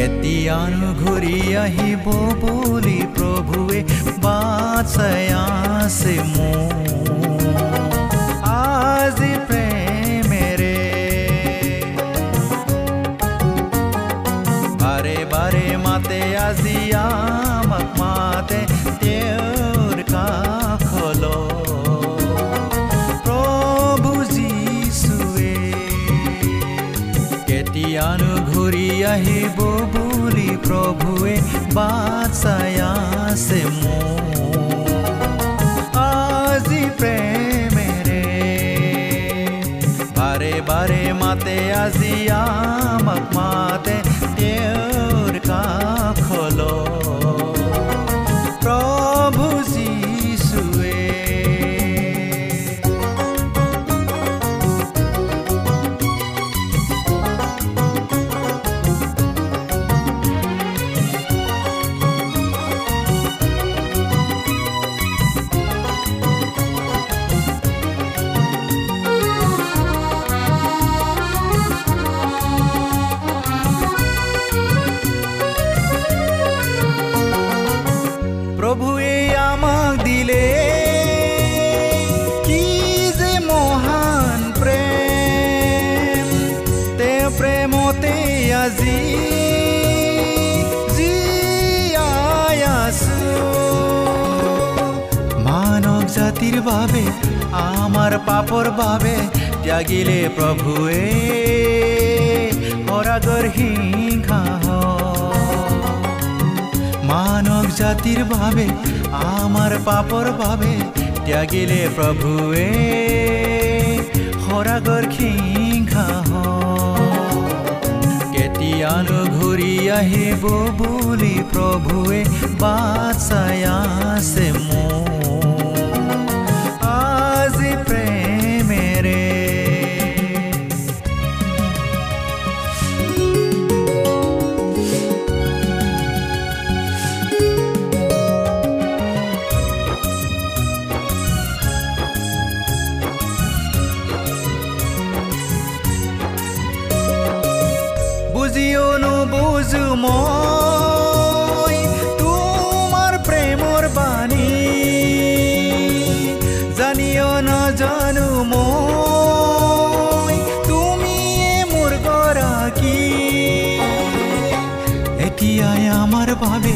কেতিয়ানো ঘূৰি আহিব বুলি প্ৰভুৱে আছে মোৰ প্ৰভুৱে বাচাই আছে মোক আজি প্ৰেমেৰে বাৰে বাৰে মাতে আজি আমাক প্ৰেমতে আজি জীয়াই আছো মানৱ জাতিৰ বাবে আমাৰ পাপৰ বাবে ত্যাগিলে প্ৰভুৱে পৰাগৰ সিংহা মানৱ জাতিৰ বাবে আমাৰ পাপৰ বাবে ত্যাগিলে প্ৰভুৱে সৰাগৰ সিংহা কেতিয়ানো ঘূৰি আহিব বুলি প্ৰভুৱে বাচাই আছে নুবুজো মই তোমাৰ প্ৰেমৰ বাণী। জানিও নাজানো মই তুমিয়ে মোৰ গৰাকী। এতিয়াই আমাৰ বাবে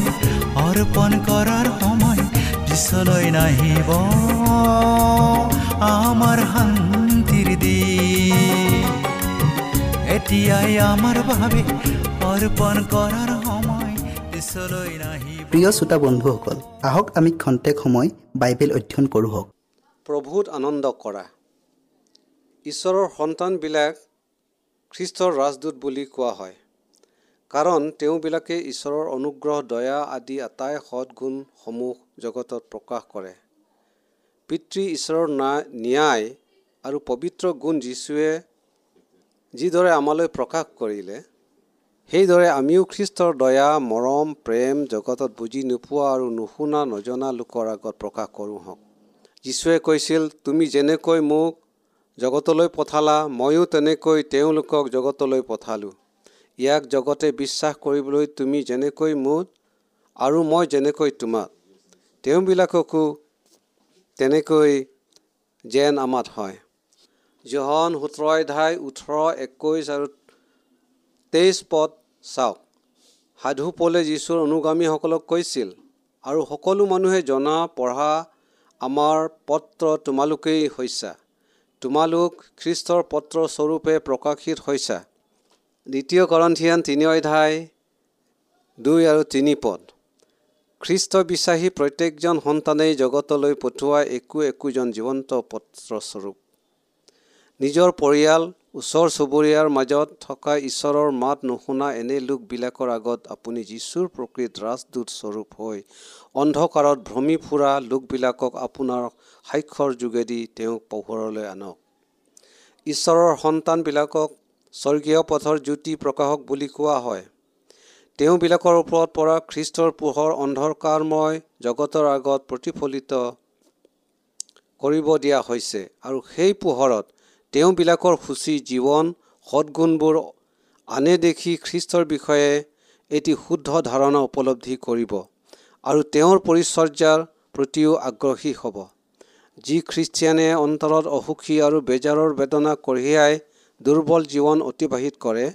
অৰ্পণ কৰাৰ সময় পিছলৈ নাহিব। আমাৰ শান্তিৰ দিন। এতিয়াই আমাৰ বাবে অৰ্পণ কৰাৰ সময় পিছলৈ নাহিব। প্ৰিয় শ্ৰোতা বন্ধুসকল আহক আমি খন্তেক সময় বাইবেল অধ্যয়ন কৰোঁ হওক। প্ৰভূত আনন্দ কৰা। ঈশ্বৰৰ সন্তানবিলাক খ্ৰীষ্টৰ ৰাজদূত বুলি কোৱা হয়। কাৰণ তেওঁবিলাকে ঈশ্বৰৰ অনুগ্ৰহ দয়া আদি আটাই সৎগুণসমূহ জগতত প্ৰকাশ কৰে। পিতৃ ঈশ্বৰৰ না ন্যায় আৰু পবিত্ৰ গুণ যীশুৱে যিদৰে আমালৈ প্ৰকাশ কৰিলে সেইদৰে আমিও খ্ৰীষ্টৰ দয়া মৰম প্ৰেম জগতত বুজি নোপোৱা আৰু নুশুনা নজনা লোকৰ আগত প্ৰকাশ কৰোঁ হওক। যীশুৱে কৈছিল তুমি যেনেকৈ মোক জগতলৈ পঠালা ময়ো তেনেকৈ তেওঁলোকক জগতলৈ পঠালোঁ। ইয়াক জগতে বিশ্বাস কৰিবলৈ তুমি যেনেকৈ মোক আৰু মই যেনেকৈ তোমাক। তেওঁবিলাককো তেনেকৈ যেন আমাত হয়। জহন সোতৰ অধ্যায় ওঠৰ একৈছ আৰু তেইছ পদ চাওক। সাধু পলে যীশুৰ অনুগামীসকলক কৈছিল আৰু সকলো মানুহে জনা পঢ়া আমাৰ পত্ৰ তোমালোকেই হৈছা। তোমালোক খ্ৰীষ্টৰ পত্ৰ স্বৰূপে প্ৰকাশিত হৈছা। দ্বিতীয় কৰন্থিয়ান তিনি অধ্যায় দুই আৰু তিনি পদ। খ্ৰীষ্ট বিশ্বাসী প্ৰত্যেকজন সন্তানেই জগতলৈ পঠোৱা একো একোজন জীৱন্ত পত্ৰস্বৰূপ নিজৰ পৰিয়াল ওচৰ চুবুৰীয়াৰ মাজত থকা ঈশ্বৰৰ মাত নুশুনা এনে লোকবিলাকৰ আগত আপুনি যীশুৰ প্ৰকৃত ৰাজদূত স্বৰূপ হৈ অন্ধকাৰত ভ্ৰমি ফুৰা লোকবিলাকক আপোনাৰ সাক্ষৰ যোগেদি তেওঁক পোহৰলৈ আনক। ঈশ্বৰৰ সন্তানবিলাকক স্বৰ্গীয় পথৰ জ্যোতি প্ৰকাশক বুলি কোৱা হয়। তেওঁবিলাকৰ ওপৰত পৰা খ্ৰীষ্টৰ পোহৰ অন্ধকাৰময় জগতৰ আগত প্ৰতিফলিত কৰিব দিয়া হৈছে আৰু সেই পোহৰত তেওঁবিলাকৰ সূচী জীৱন সৎগুণবোৰ আনে দেখি খ্ৰীষ্টৰ বিষয়ে এটি শুদ্ধ ধাৰণা উপলব্ধি কৰিব আৰু তেওঁৰ পৰিচৰ্যাৰ প্ৰতিও আগ্ৰহী হ'ব। যি খ্ৰীষ্টিয়ানে অন্তৰত অসুখী আৰু বেজাৰৰ বেদনা কঢ়িয়াই দুৰ্বল জীৱন অতিবাহিত কৰে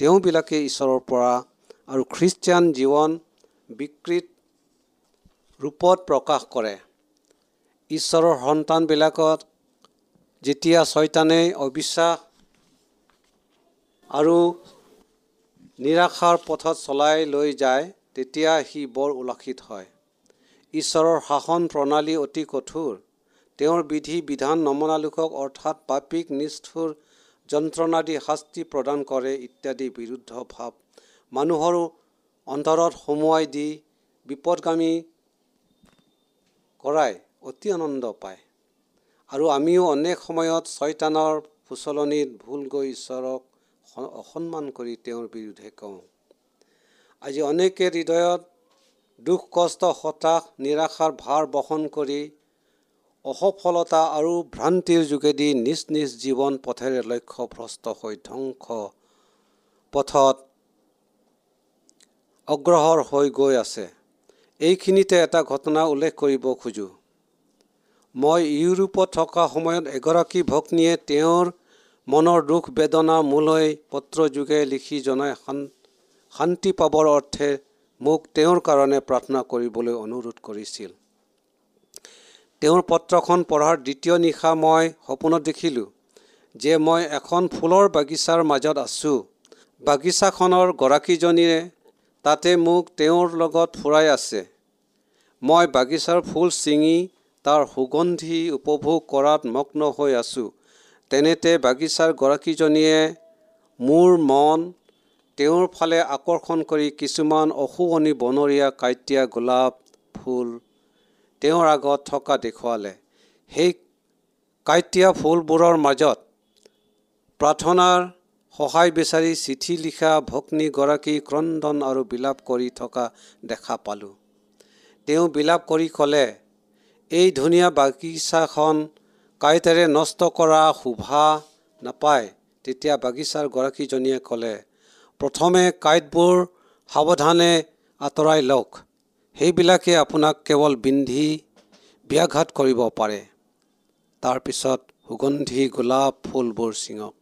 তেওঁবিলাকে ঈশ্বৰৰ পৰা আৰু খ্ৰীষ্টিয়ান জীৱন বিকৃত ৰূপত প্ৰকাশ কৰে। ঈশ্বৰৰ সন্তানবিলাকত যেতিয়া ছয়তানে অবিশ্বাস আৰু নিৰাশাৰ পথত চলাই লৈ যায় তেতিয়া সি বৰ উল্লাসিত হয়। ঈশ্বৰৰ শাসন প্ৰণালী অতি কঠোৰ। তেওঁৰ বিধি বিধান নমনা লোকক অৰ্থাৎ পাপীক নিষ্ঠুৰ যন্ত্ৰণাদি শাস্তি প্ৰদান কৰে ইত্যাদি বিৰুদ্ধ ভাৱ। মানুহৰ অন্তৰত সোমোৱাই দি বিপদগামী কৰাই অতি আনন্দ পায়। আৰু আমিও অনেক সময়ত ছয়তানৰ ফুচলনিত ভুল গৈ ঈশ্বৰক অসন্মান কৰি তেওঁৰ বিৰুদ্ধে কওঁ। আজি অনেকে হৃদয়ত দুখ কষ্ট হতাশ নিৰাশাৰ ভাৰ বহন কৰি অসফলতা আৰু ভ্ৰান্তিৰ যোগেদি নিজ নিজ জীৱন পথেৰে লক্ষ্যভ্ৰষ্ট হৈ ধ্বংস পথত অগ্ৰসৰ হৈ গৈ আছে। এইখিনিতে এটা ঘটনা উল্লেখ কৰিব খোজোঁ। মই ইউৰোপত থকা সময়ত এগৰাকী ভগ্নীয়ে তেওঁৰ মনৰ দুখ বেদনা মোলৈ পত্ৰযোগে লিখি জনাই শান্তি পাবৰ অৰ্থে মোক তেওঁৰ কাৰণে প্ৰাৰ্থনা কৰিবলৈ অনুৰোধ কৰিছিল। তেওঁৰ পত্ৰখন পঢ়াৰ দ্বিতীয় নিশা মই সপোনত দেখিলোঁ যে মই এখন ফুলৰ বাগিচাৰ মাজত আছোঁ। বাগিচাখনৰ গৰাকীজনীয়ে তাতে মোক তেওঁৰ লগত ফুৰাই আছে। মই বাগিচাৰ ফুল ছিঙি তাৰ সুগন্ধি উপভোগ কৰাত মগ্ন হৈ আছোঁ। তেনেতে বাগিচাৰ গৰাকীজনীয়ে মোৰ মন তেওঁৰ ফালে আকৰ্ষণ কৰি কিছুমান অশুৱনি বনৰীয়া কাঁইটীয়া গোলাপ ফুল তেওঁৰ আগত থকা দেখুৱালে। সেই কাঁইটীয়া ফুলবোৰৰ মাজত প্ৰাৰ্থনাৰ সহায় বিচাৰি চিঠি লিখা ভগ্নীগৰাকী ক্ৰদন আৰু বিলাপ কৰি থকা দেখা পালোঁ। তেওঁ বিলাপ কৰি ক'লে এই ধুনীয়া বাগিচাখন কাঁইটেৰে নষ্ট কৰা শোভা নাপায় তেতিয়া বাগিচাৰ গৰাকীজনীয়ে ক'লে প্ৰথমে কাঁইটবোৰ সাৱধানে আঁতৰাই লওক। সেইবিলাকে আপোনাক কেৱল বিন্ধি ব্যাঘাত কৰিব পাৰে তাৰপিছত সুগন্ধি গোলাপ ফুলবোৰ ছিঙক।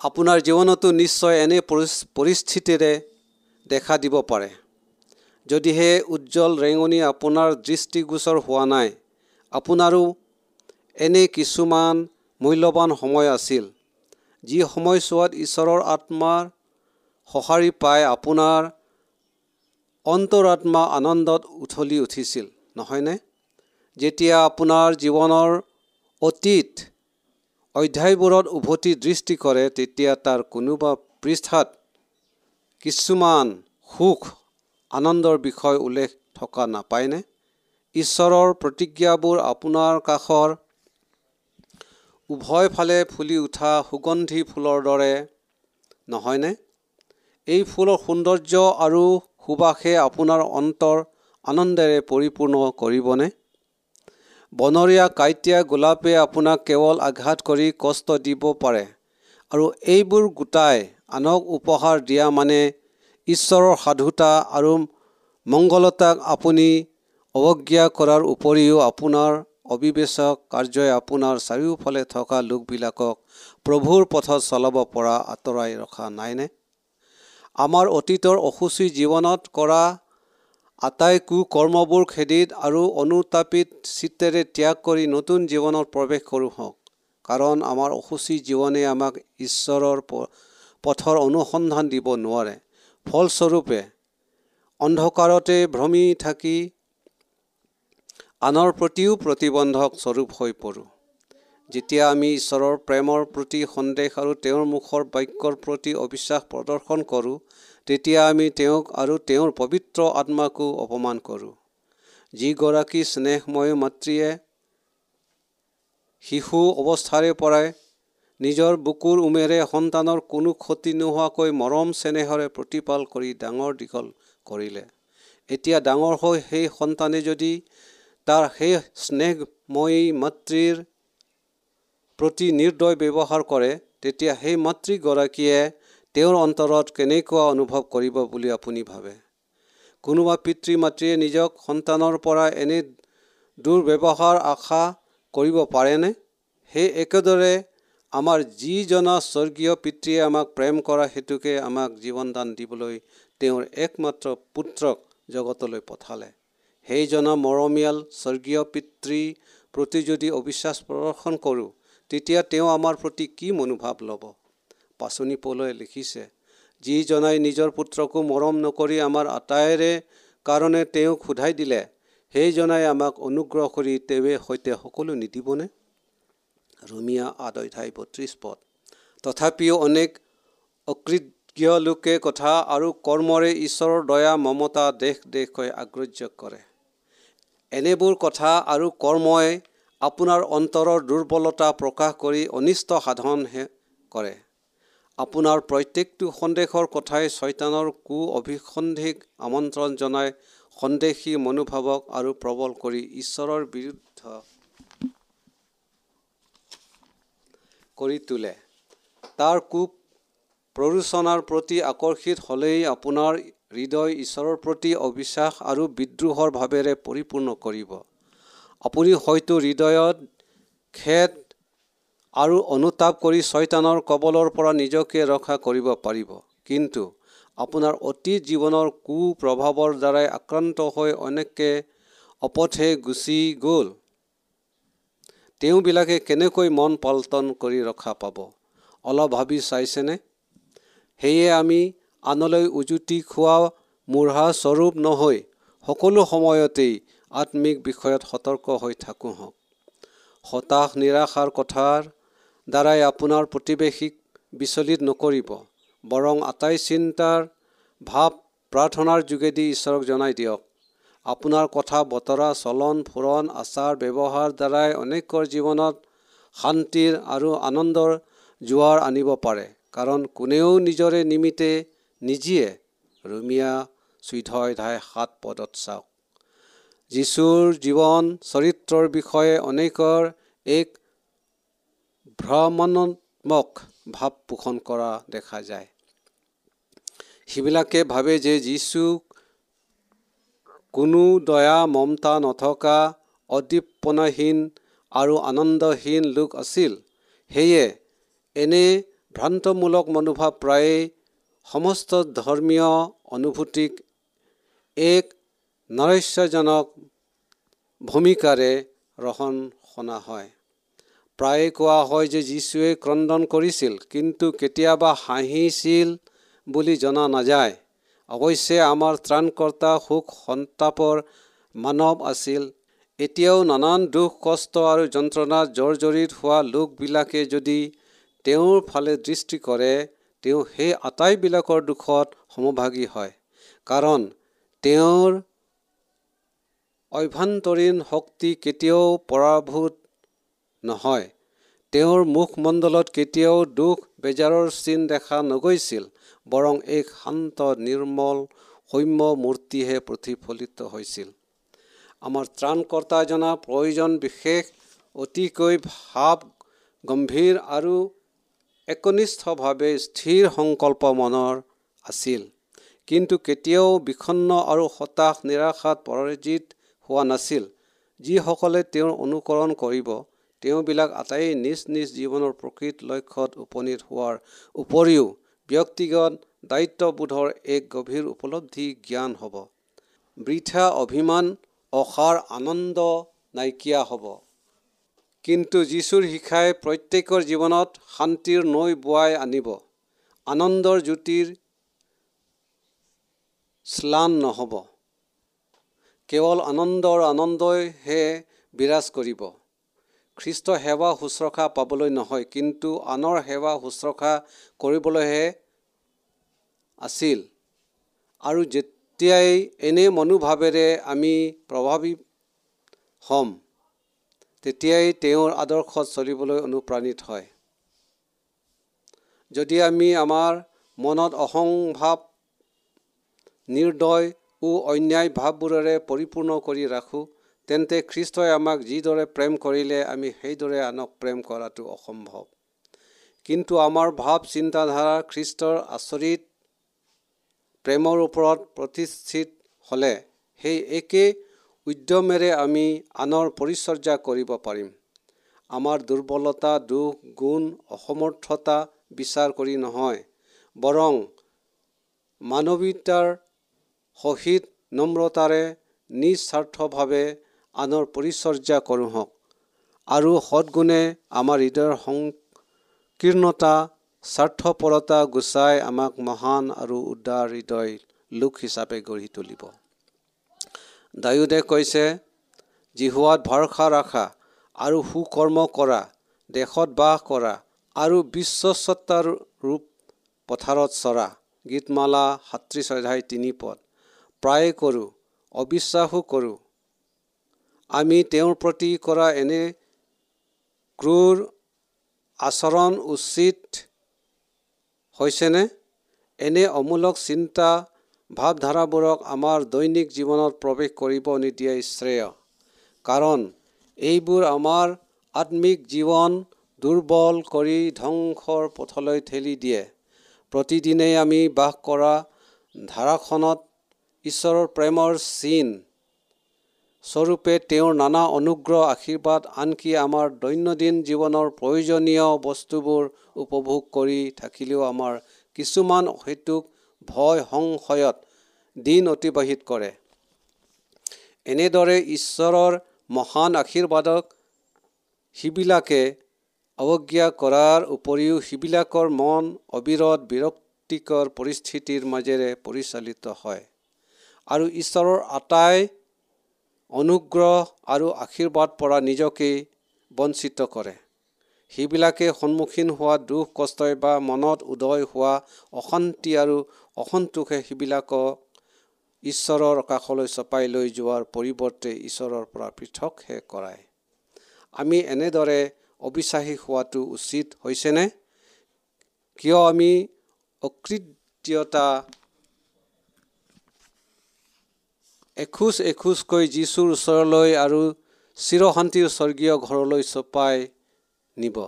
আপোনাৰ জীৱনতো নিশ্চয় এনে পৰিস্থিতিৰে দেখা দিব পাৰে। যদিহে উজ্জ্বল ৰেঙনি আপোনাৰ দৃষ্টিগোচৰ হোৱা নাই আপোনাৰো এনে কিছুমান মূল্যৱান সময় আছিল যি সময়ছোৱাত ঈশ্বৰৰ আত্মাৰ সঁহাৰি পাই আপোনাৰ অন্তৰাত্মা আনন্দত উঠলি উঠিছিল নহয়নে? যেতিয়া আপোনাৰ জীৱনৰ অতীত অধ্যায়বোৰত উভতি দৃষ্টি কৰে তেতিয়া তাৰ কোনোবা পৃষ্ঠাত কিছুমান সুখ আনন্দৰ বিষয় উল্লেখ থকা নাপায়নে? ঈশ্বৰৰ প্ৰতিজ্ঞাবোৰ আপোনাৰ কাষৰ উভয় ফালে ফুলি উঠা সুগন্ধি ফুলৰ দৰে নহয়নে? এই ফুলৰ সৌন্দৰ্য আৰু সুবাসে আপোনাৰ অন্তৰ আনন্দেৰে পৰিপূৰ্ণ কৰিবনে? বনৰীয়া কাঁইটীয়া গোলাপে আপোনাক কেৱল আঘাত কৰি কষ্ট দিব পাৰে আৰু এইবোৰ গোটাই আনক উপহাৰ দিয়া মানে ঈশ্বৰৰ সাধুতা আৰু মংগলতাক আপুনি অৱজ্ঞা কৰাৰ উপৰিও আপোনাৰ অবিবেচক কাৰ্যই আপোনাৰ চাৰিওফালে থকা লোকবিলাকক প্ৰভুৰ পথত চলাব পৰা আঁতৰাই ৰখা নাইনে? আমাৰ অতীতৰ অসুচী জীৱনত কৰা আটাই কু কৰ্মবোৰ খেদিত আৰু অনুতাপিত চিত্তেৰে ত্যাগ কৰি নতুন জীৱনত প্ৰৱেশ কৰোঁ হওক। কাৰণ আমাৰ অসুচী জীৱনে আমাক ঈশ্বৰৰ পথৰ অনুসন্ধান দিব নোৱাৰে। ফলস্বৰূপে অন্ধকাৰতে ভ্ৰমি থাকি আনৰ প্ৰতিও প্ৰতিবন্ধক স্বৰূপ হৈ পৰোঁ। যেতিয়া আমি ঈশ্বৰৰ প্ৰেমৰ প্ৰতি সন্দেহ আৰু তেওঁৰ মুখৰ বাক্যৰ প্ৰতি অবিশ্বাস প্ৰদৰ্শন কৰোঁ তেতিয়া আমি তেওঁক আৰু তেওঁৰ পবিত্ৰ আত্মাকো অপমান কৰোঁ। যিগৰাকী স্নেহময় মাতৃয়ে শিশু অৱস্থাৰে পৰাই নিজৰ বুকুৰ উমেৰে সন্তানৰ কোনো ক্ষতি নোহোৱাকৈ মৰম চেনেহৰে প্ৰতিপাল কৰি ডাঙৰ দীঘল কৰিলে। এতিয়া ডাঙৰ হৈ সেই সন্তানে যদি তাৰ সেই স্নেহময়ী মাতৃৰ প্ৰতি নিৰ্দয় ব্যৱহাৰ কৰে তেতিয়া সেই মাতৃগৰাকীয়ে তেওঁৰ অন্তৰত কেনেকুৱা অনুভৱ কৰিব বুলি আপুনি ভাবে? কোনোবা পিতৃ মাতৃয়ে নিজক সন্তানৰ পৰা এনে দুৰ্ব্যৱহাৰ আশা কৰিব পাৰেনে? সেই একেদৰে আমাৰ যিজনা স্বৰ্গীয় পিতৃয়ে আমাক প্ৰেম কৰা হেতুকে আমাক জীৱনদান দিবলৈ তেওঁৰ একমাত্ৰ পুত্ৰক জগতলৈ পঠালে। সেইজনা মৰমীয়াল স্বৰ্গীয় পিতৃ প্ৰতি যদি অবিশ্বাস প্ৰদৰ্শন কৰোঁ তেতিয়া তেওঁ আমাৰ প্ৰতি কি মনোভাৱ ল'ব? পাচনি পৌলে লিখিছে যিজনাই নিজৰ পুত্ৰকো মৰম নকৰি আমাৰ আটাইৰে কাৰণে তেওঁক সোধাই দিলে সেইজনাই আমাক অনুগ্ৰহ কৰি তেওঁৱে সৈতে সকলো নিদিবনে? ৰমিয়া আঠ অধ্যায় বত্ৰিছ পদ। তথাপিও অনেক অকৃতজ্ঞ লোকে কথা আৰু কৰ্মৰে ঈশ্বৰৰ দয়া মমতা দেশ দেশকৈ আগ্ৰহ্য কৰে। এনেবোৰ কথা আৰু কৰ্মই আপোনাৰ অন্তৰৰ দুৰ্বলতা প্ৰকাশ কৰি অনিষ্ট সাধনহে কৰে। আপোনাৰ প্ৰত্যেকটো সন্দেহৰ কথাই ছয়তানৰ কু অভিসন্ধিক আমন্ত্ৰণ জনাই সন্দেহী মনোভাৱক আৰু প্ৰবল কৰি ঈশ্বৰৰ বিৰুদ্ধ কৰি তোলে। তাৰ কূপ প্ৰৰোচনাৰ প্ৰতি আকৰ্ষিত হ'লেই আপোনাৰ হৃদয় ঈশ্বৰৰ প্ৰতি অবিশ্বাস আৰু বিদ্ৰোহৰ ভাৱেৰে পৰিপূৰ্ণ কৰিব। আপুনি হয়তো হৃদয়ত খেদ আৰু অনুতাপ কৰি ছয়তানৰ কবলৰ পৰা নিজকে ৰক্ষা কৰিব পাৰিব। কিন্তু আপোনাৰ অতীত জীৱনৰ কুপ্ৰভাৱৰ দ্বাৰাই আক্ৰান্ত হৈ অনেকে অপথে গুচি গ'ল। তেওঁবিলাকে কেনেকৈ মন পল্টন কৰি ৰখা পাব অলপ ভাবি চাইছেনে? সেয়ে আমি আনলৈ উজুতি খোৱা মূঢ়া স্বৰূপ নহৈ সকলো সময়তেই আত্মিক বিষয়ত সতৰ্ক হৈ থাকোঁ হওক হতাশ নিৰাশাৰ কথাৰ দ্বাৰাই আপোনাৰ প্ৰতিৱেশীক বিচলিত নকৰিব বৰং আটাই চিন্তাৰ ভাৱ প্ৰাৰ্থনাৰ যোগেদি ঈশ্বৰক জনাই দিয়ক। আপোনাৰ কথা বতৰা চলন ফুৰণ আচাৰ ব্যৱহাৰ দ্বাৰাই অনেকৰ জীৱনত শান্তিৰ আৰু আনন্দৰ জোৱাৰ আনিব পাৰে কাৰণ কোনেও নিজৰে নিমিত্তে নিজিয়ে ৰুমিয়া চৈধ্য অধ্যায় সাত পদত চাওক। যীশুৰ জীৱন চৰিত্ৰৰ বিষয়ে অনেকৰ এক ভ্ৰমণাত্মক ভাৱ পোষণ কৰা দেখা যায়। সেইবিলাকে ভাবে যে যীশুক কোনো দয়া মমতা নথকা অদীপনাহীন আৰু আনন্দহীন লোক আছিল। সেয়ে এনে ভ্ৰান্তমূলক মনোভাৱ প্ৰায়ে সমস্ত ধৰ্মীয় অনুভূতিক এক নৰস্যজনক ভূমিকাৰে ৰহণ শুনা হয়। প্ৰায়ে কোৱা হয় যে যীশুৱে ক্ৰদন কৰিছিল কিন্তু কেতিয়াবা হাঁহিছিল বুলি জনা নাযায়। অৱশ্যে আমাৰ ত্ৰাণকৰ্তা সুখ সন্তাপৰ মানৱ আছিল। এতিয়াও নানান দুখ কষ্ট আৰু যন্ত্ৰণাত জৰ্জৰিত হোৱা লোকবিলাকে যদি তেওঁৰ ফালে দৃষ্টি কৰে তেওঁ সেই আটাইবিলাকৰ দুখত সমভাগী হয়। কাৰণ তেওঁৰ অভ্যন্তৰীণ শক্তি কেতিয়াও পৰাভূত নহয়। তেওঁৰ মুখমণ্ডলত কেতিয়াও দুখ বেজাৰৰ চিন দেখা নগৈছিল বৰং এক শান্ত নিৰ্মল সৌম্য মূৰ্তিহে প্ৰতিফলিত হৈছিল। আমাৰ ত্ৰাণকৰ্তা জনা প্ৰয়োজন বিশেষ অতিকৈ ভাৱ গম্ভীৰ আৰু একনিষ্ঠভাৱে স্থিৰ সংকল্প মনৰ আছিল। কিন্তু কেতিয়াও বিষণ্ন আৰু হতাশ নিৰাশাত পৰাজিত হোৱা নাছিল। যিসকলে তেওঁৰ অনুকৰণ কৰিব তেওঁবিলাক আটাইয়ে নিজ নিজ জীৱনৰ প্ৰকৃত লক্ষ্যত উপনীত হোৱাৰ উপৰিও ব্যক্তিগত দায়িত্ববোধৰ এক গভীৰ উপলব্ধি জ্ঞান হ'ব। বৃথা অভিমান অসাৰ আনন্দ নাইকিয়া হ'ব। কিন্তু যীশুৰ শিক্ষাই প্ৰত্যেকৰ জীৱনত শান্তিৰ নৈ বোৱাই আনিব। আনন্দৰ জ্যোতিৰ শ্লান নহ'ব। কেৱল আনন্দৰ আনন্দইহে বিৰাজ কৰিব। খ্ৰীষ্ট সেৱা শুশ্ৰূষা পাবলৈ নহয় কিন্তু আনৰ সেৱা শুশ্ৰূষা কৰিবলৈহে আছিল। আৰু যেতিয়াই এনে মনোভাৱেৰে আমি প্ৰভাৱিত হ'ম তেতিয়াই তেওঁৰ আদৰ্শত চলিবলৈ অনুপ্ৰাণিত হয়। যদি আমি আমাৰ মনত অহংভাৱ নিৰ্দয় ও অন্যায় ভাৱবোৰেৰে পৰিপূৰ্ণ কৰি ৰাখোঁ তেন্তে খ্ৰীষ্টই আমাক যিদৰে প্ৰেম কৰিলে আমি সেইদৰে আনক প্ৰেম কৰাটো অসম্ভৱ। কিন্তু আমাৰ ভাৱ চিন্তাধাৰা খ্ৰীষ্টৰ আচৰিত প্ৰেমৰ ওপৰত প্ৰতিষ্ঠিত হ'লে সেই একে উদ্যমেৰে আমি আনৰ পৰিচৰ্যা কৰিব পাৰিম। আমাৰ দুৰ্বলতা দুখ গুণ অসমৰ্থতা বিচাৰ কৰি নহয় বৰং মানৱীয়তাৰ সহিত নম্ৰতাৰে নিস্বাৰ্থভাৱে আনৰ পৰিচৰ্যা কৰোঁ হওক। আৰু সদগুণে আমাৰ হৃদয়ৰ সংকীৰ্ণতা স্বাৰ্থপৰতা গুচাই আমাক মহান আৰু উদাৰ হৃদয় লোক হিচাপে গঢ়ি তুলিব। ডায়ুদে কৈছে জিহুৱাত ভৰসা ৰখা আৰু সুকৰ্ম কৰা দেশত বাস কৰা আৰু বিশ্বস্বতাৰ ৰূপ পথাৰত চৰা। গীতমালা সাতত্ৰিছ অধ্যায় তিনি পদ। প্ৰায়ে কৰোঁ অবিশ্বাসো কৰোঁ। আমি তেওঁৰ প্ৰতি কৰা এনে ক্ৰূৰ আচৰণ উচিত হৈছেনে? এনে অমূলক চিন্তা ভাৱধাৰাবোৰক আমাৰ দৈনিক জীৱনত প্ৰৱেশ কৰিব নিদিয়াই শ্ৰেয়। কাৰণ এইবোৰ আমাৰ আত্মিক জীৱন দুৰ্বল কৰি ধ্বংসৰ পথলৈ ঠেলি দিয়ে। প্ৰতিদিনেই আমি বাস কৰা ধাৰাখনত ঈশ্বৰৰ প্ৰেমৰ চিন স্বৰূপে তেওঁৰ নানা অনুগ্ৰহ আশীৰ্বাদ আনকি আমাৰ দৈনন্দিন জীৱনৰ প্ৰয়োজনীয় বস্তুবোৰ উপভোগ কৰি থাকিলেও আমাৰ কিছুমান অহেতুক ভয় সংশয়ত দিন অতিবাহিত কৰে। এনেদৰে ঈশ্বৰৰ মহান আশীৰ্বাদক সিবিলাকে অৱজ্ঞা কৰাৰ উপৰিও সিবিলাকৰ মন অবিৰত বিৰক্তিকৰ পৰিস্থিতিৰ মাজেৰে পৰিচালিত হয় আৰু ঈশ্বৰৰ আটাই অনুগ্ৰহ আৰু আশীৰ্বাদ পৰা নিজকে বঞ্চিত কৰে। সেইবিলাকে সন্মুখীন হোৱা দুখ কষ্টই বা মনত উদয় হোৱা অশান্তি আৰু অসন্তোষে সেইবিলাকক ঈশ্বৰৰ কাষলৈ চপাই লৈ যোৱাৰ পৰিৱৰ্তে ঈশ্বৰৰ পৰা পৃথকহে কৰায়। আমি এনেদৰে অবিশ্বাসী হোৱাটো উচিত হৈছেনে? কিয় আমি অকৃত্যতা এখোজ এখোজকৈ যীশুৰ ওচৰলৈ আৰু চিৰশান্তিৰ স্বৰ্গীয় ঘৰলৈ চপাই নিব।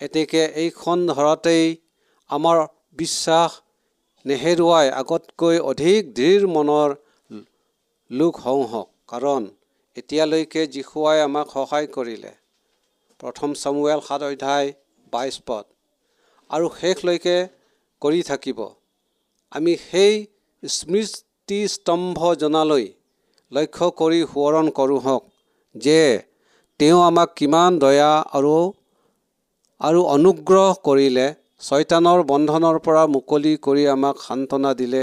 এতেকে এইখন ধৰাতেই আমাৰ বিশ্বাস নেহেৰুৱাই আগতকৈ অধিক দৃঢ় মনৰ লোক হওঁ হওক কাৰণ এতিয়ালৈকে যীশুৱাই আমাক সহায় কৰিলে। প্ৰথম চামুৱেল সাত অধ্যায় বাইছ পদ। আৰু শেষলৈকে কৰি থাকিব। আমি সেই স্মৃতিস্তম্ভজনালৈ লক্ষ্য কৰি সোঁৱৰণ কৰোঁ হওক যে তেওঁ আমাক কিমান দয়া আৰু আৰু অনুগ্ৰহ কৰিলে ছয়তানৰ বন্ধনৰ পৰা মুকলি কৰি আমাক সান্তনা দিলে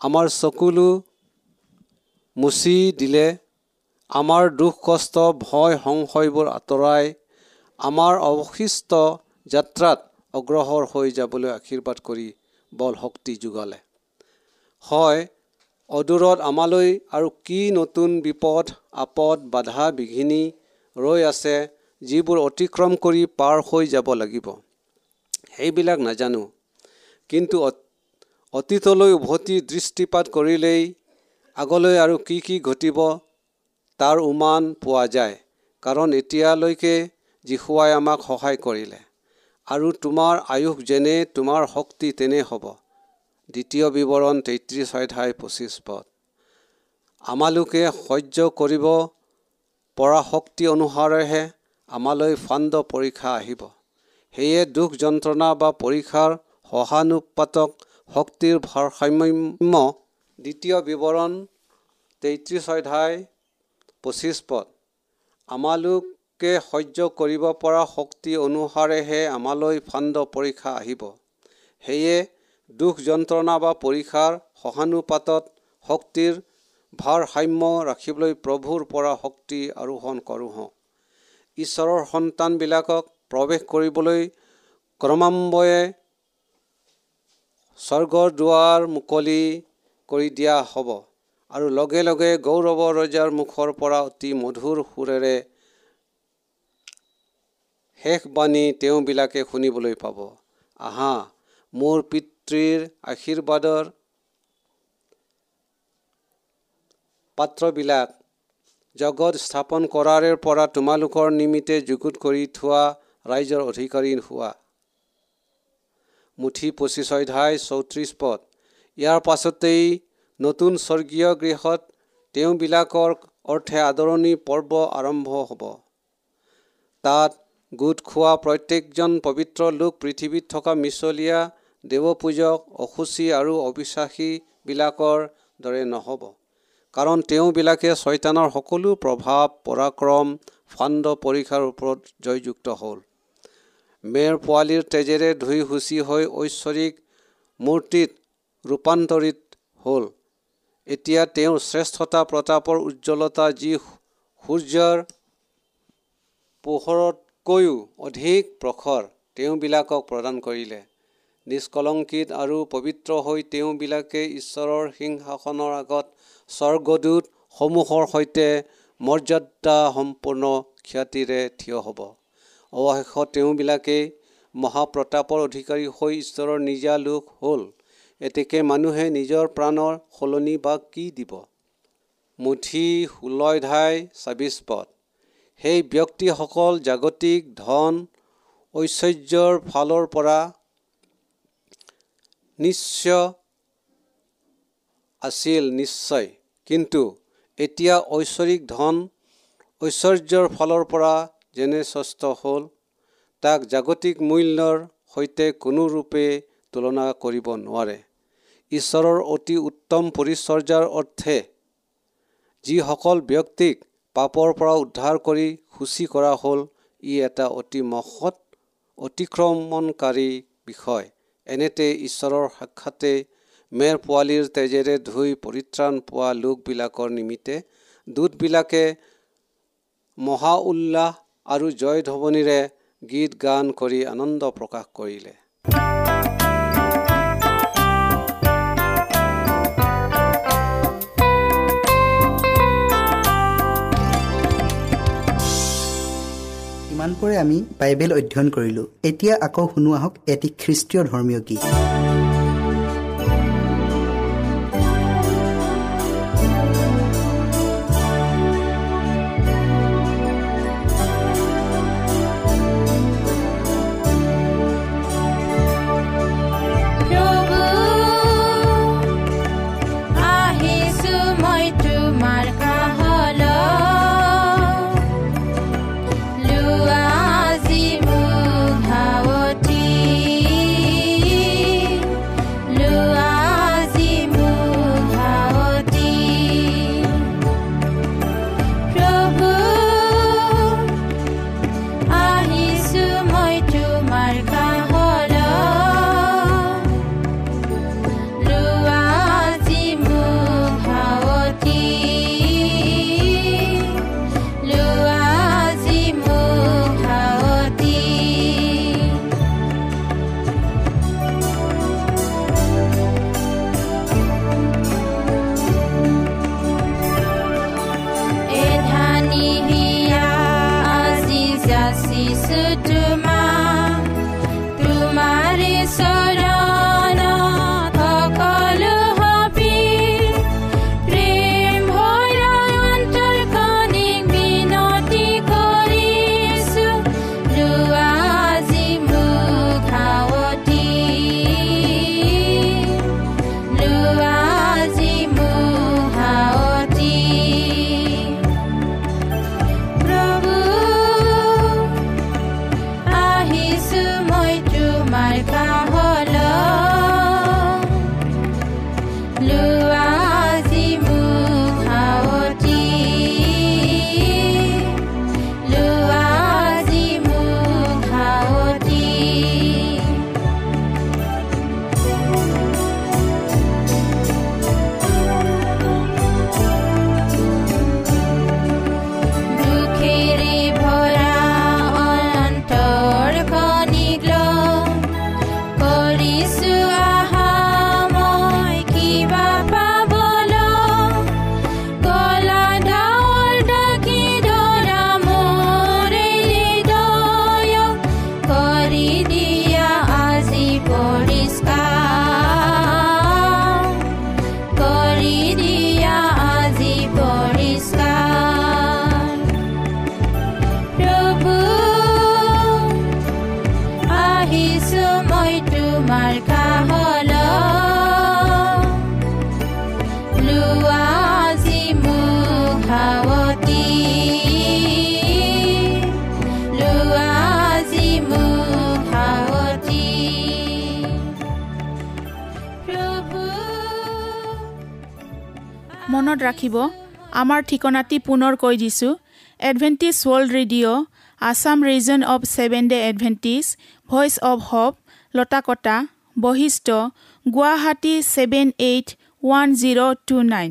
আমাৰ চকুলো মুচি দিলে আমাৰ দুখ কষ্ট ভয় সংশয়বোৰ আঁতৰাই আমাৰ অৱশিষ্ট যাত্ৰাত অগ্ৰসৰ হৈ যাবলৈ আশীৰ্বাদ কৰি বল শক্তি যোগালে। হয় অদূৰত আমালৈ আৰু কি নতুন বিপদ আপদ বাধা বিঘিনি ৰৈ আছে যিবোৰ অতিক্ৰম কৰি পাৰ হৈ যাব লাগিব। সেইবিলাক নাজানো। কিন্তু অতীতলৈ উভতি দৃষ্টিপাত কৰিলেই আগলৈ আৰু কি কি ঘটিব তাৰ উমান পোৱা যায়। কাৰণ এতিয়ালৈকে যীশুৱাই আমাক সহায় কৰিলে। আৰু তোমাৰ আয়ুস যেনে তোমাৰ শক্তি তেনে হ'ব। দ্বিতীয় বিৱৰণ তেত্ৰিছ অধ্যায় পঁচিছ পদ। আমালোকে সহ্য কৰিব পৰা শক্তি অনুসাৰেহে আমালৈ ফাণ্ড পৰীক্ষা আহিব। সেয়ে দুখ যন্ত্ৰণা বা পৰীক্ষাৰ সহানুপাতক শক্তিৰ ভাৰসাম্য দ্বিতীয় বিৱৰণ তেত্ৰিছ অধ্যায় পঁচিছ পদ। আমালোকে সহ্য কৰিব পৰা শক্তি অনুসাৰেহে আমালৈ ফাণ্ড পৰীক্ষা আহিব। সেয়ে দুখ যন্ত্ৰণা বা পৰীক্ষাৰ সহানুপাতত শক্তিৰ ভাৰসাম্য ৰাখিবলৈ প্ৰভুৰ পৰা শক্তি আৰোহণ কৰোঁ। ঈশ্বৰৰ সন্তানবিলাকক প্ৰৱেশ কৰিবলৈ ক্ৰমান্বয়ে স্বৰ্গৰ দুৱাৰ মুকলি কৰি দিয়া হ'ব। আৰু লগে লগে গৌৰৱ ৰজাৰ মুখৰ পৰা অতি মধুৰ সুৰেৰে শেষ বাণী তেওঁবিলাকে শুনিবলৈ পাব। আহা মোৰ পিতৃৰ আশীৰ্বাদৰ পাত্ৰবিলাক জগত স্থাপন কৰাৰে পৰা তোমালোকৰ নিমিত্তে যুগুত কৰি থোৱা ৰাইজৰ অধিকাৰী হোৱা। মুঠি পঁচিছ অধ্যায় চৌত্ৰিছ পদ। ইয়াৰ পাছতেই নতুন স্বৰ্গীয় গৃহত তেওঁবিলাকৰ অৰ্থে আদৰণি পৰ্ব আৰম্ভ হ'ব। তাত গোট খোৱা প্ৰত্যেকজন পবিত্ৰ লোক পৃথিৱীত থকা মিছলীয়া দেৱপূজক অসুচী আৰু অবিশ্বাসীবিলাকৰ দৰে নহ'ব। কাৰণ তেওঁবিলাকে ছয়তানৰ সকলো প্ৰভাৱ পৰাক্ৰম ফাণ্ড পৰীক্ষাৰ ওপৰত জয়যুক্ত হ'ল। মেৰ পোৱালিৰ তেজেৰে ধুই সুচি হৈ ঐশ্বৰিক মূৰ্তিত ৰূপান্তৰিত হ'ল। এতিয়া তেওঁৰ শ্ৰেষ্ঠতা প্ৰতাপৰ উজ্জ্বলতা যি সূৰ্যৰ পোহৰতকৈও অধিক প্ৰখৰ তেওঁবিলাকক প্ৰদান কৰিলে। নিষ্কলংকিত আৰু পবিত্ৰ হৈ তেওঁবিলাকে ঈশ্বৰৰ সিংহাসনৰ আগত স্বৰ্গদূতসমূহৰ সৈতে মৰ্যাদা সম্পূৰ্ণ খ্যাতিৰে থিয় হ'ব। অৱশেষত তেওঁবিলাকেই মহাপ্ৰতাপৰ অধিকাৰী হৈ ঈশ্বৰৰ নিজা লোক হ'ল। এতেকে মানুহে নিজৰ প্ৰাণৰ সলনি বা কি দিব? মুঠি ষোল্লধাই ছাব্বিছ পদ। সেই ব্যক্তিসকল জাগতিক ধন ঐশ্বৰ্যৰ ফালৰ পৰা নিশ্চয় আছিল নিশ্চয়। কিন্তু এতিয়া ঐশ্বৰিক ধন ঐশ্বৰ্যৰ ফালৰ পৰা যেনে স্বস্থ হ'ল তাক জাগতিক মূল্যৰ সৈতে কোনো ৰূপে তুলনা কৰিব নোৱাৰে। ঈশ্বৰৰ অতি উত্তম পৰিচৰ্যাৰ অৰ্থে যিসকল ব্যক্তিক পাপৰ পৰা উদ্ধাৰ কৰি সূচী কৰা হ'ল ই এটা অতি মহৎ অতিক্ৰমণকাৰী বিষয়। এনেতে ঈশ্বৰৰ সাক্ষাতে মেৰ পোৱালিৰ তেজেৰে ধুই পৰিত্ৰাণ পোৱা লোকবিলাকৰ নিমিত্তে দূতবিলাকে মহা উল্লাস আৰু জয় ধ্বনিৰে গীত গান কৰি আনন্দ প্ৰকাশ কৰিলে। ইমানপুৰে আমি বাইবেল অধ্যয়ন কৰিলোঁ। এতিয়া আকৌ শুনো আহক এটি খ্ৰীষ্টীয় ধৰ্মীয় গীত। মনত ৰাখিব আমাৰ ঠিকনাটি পুনৰ কৈ দিছোঁ। Adventist World Radio' Assam Region of Seven Day Adventist Voice of Hope Latakata Basistha Guwahati seven eight one zero' two nine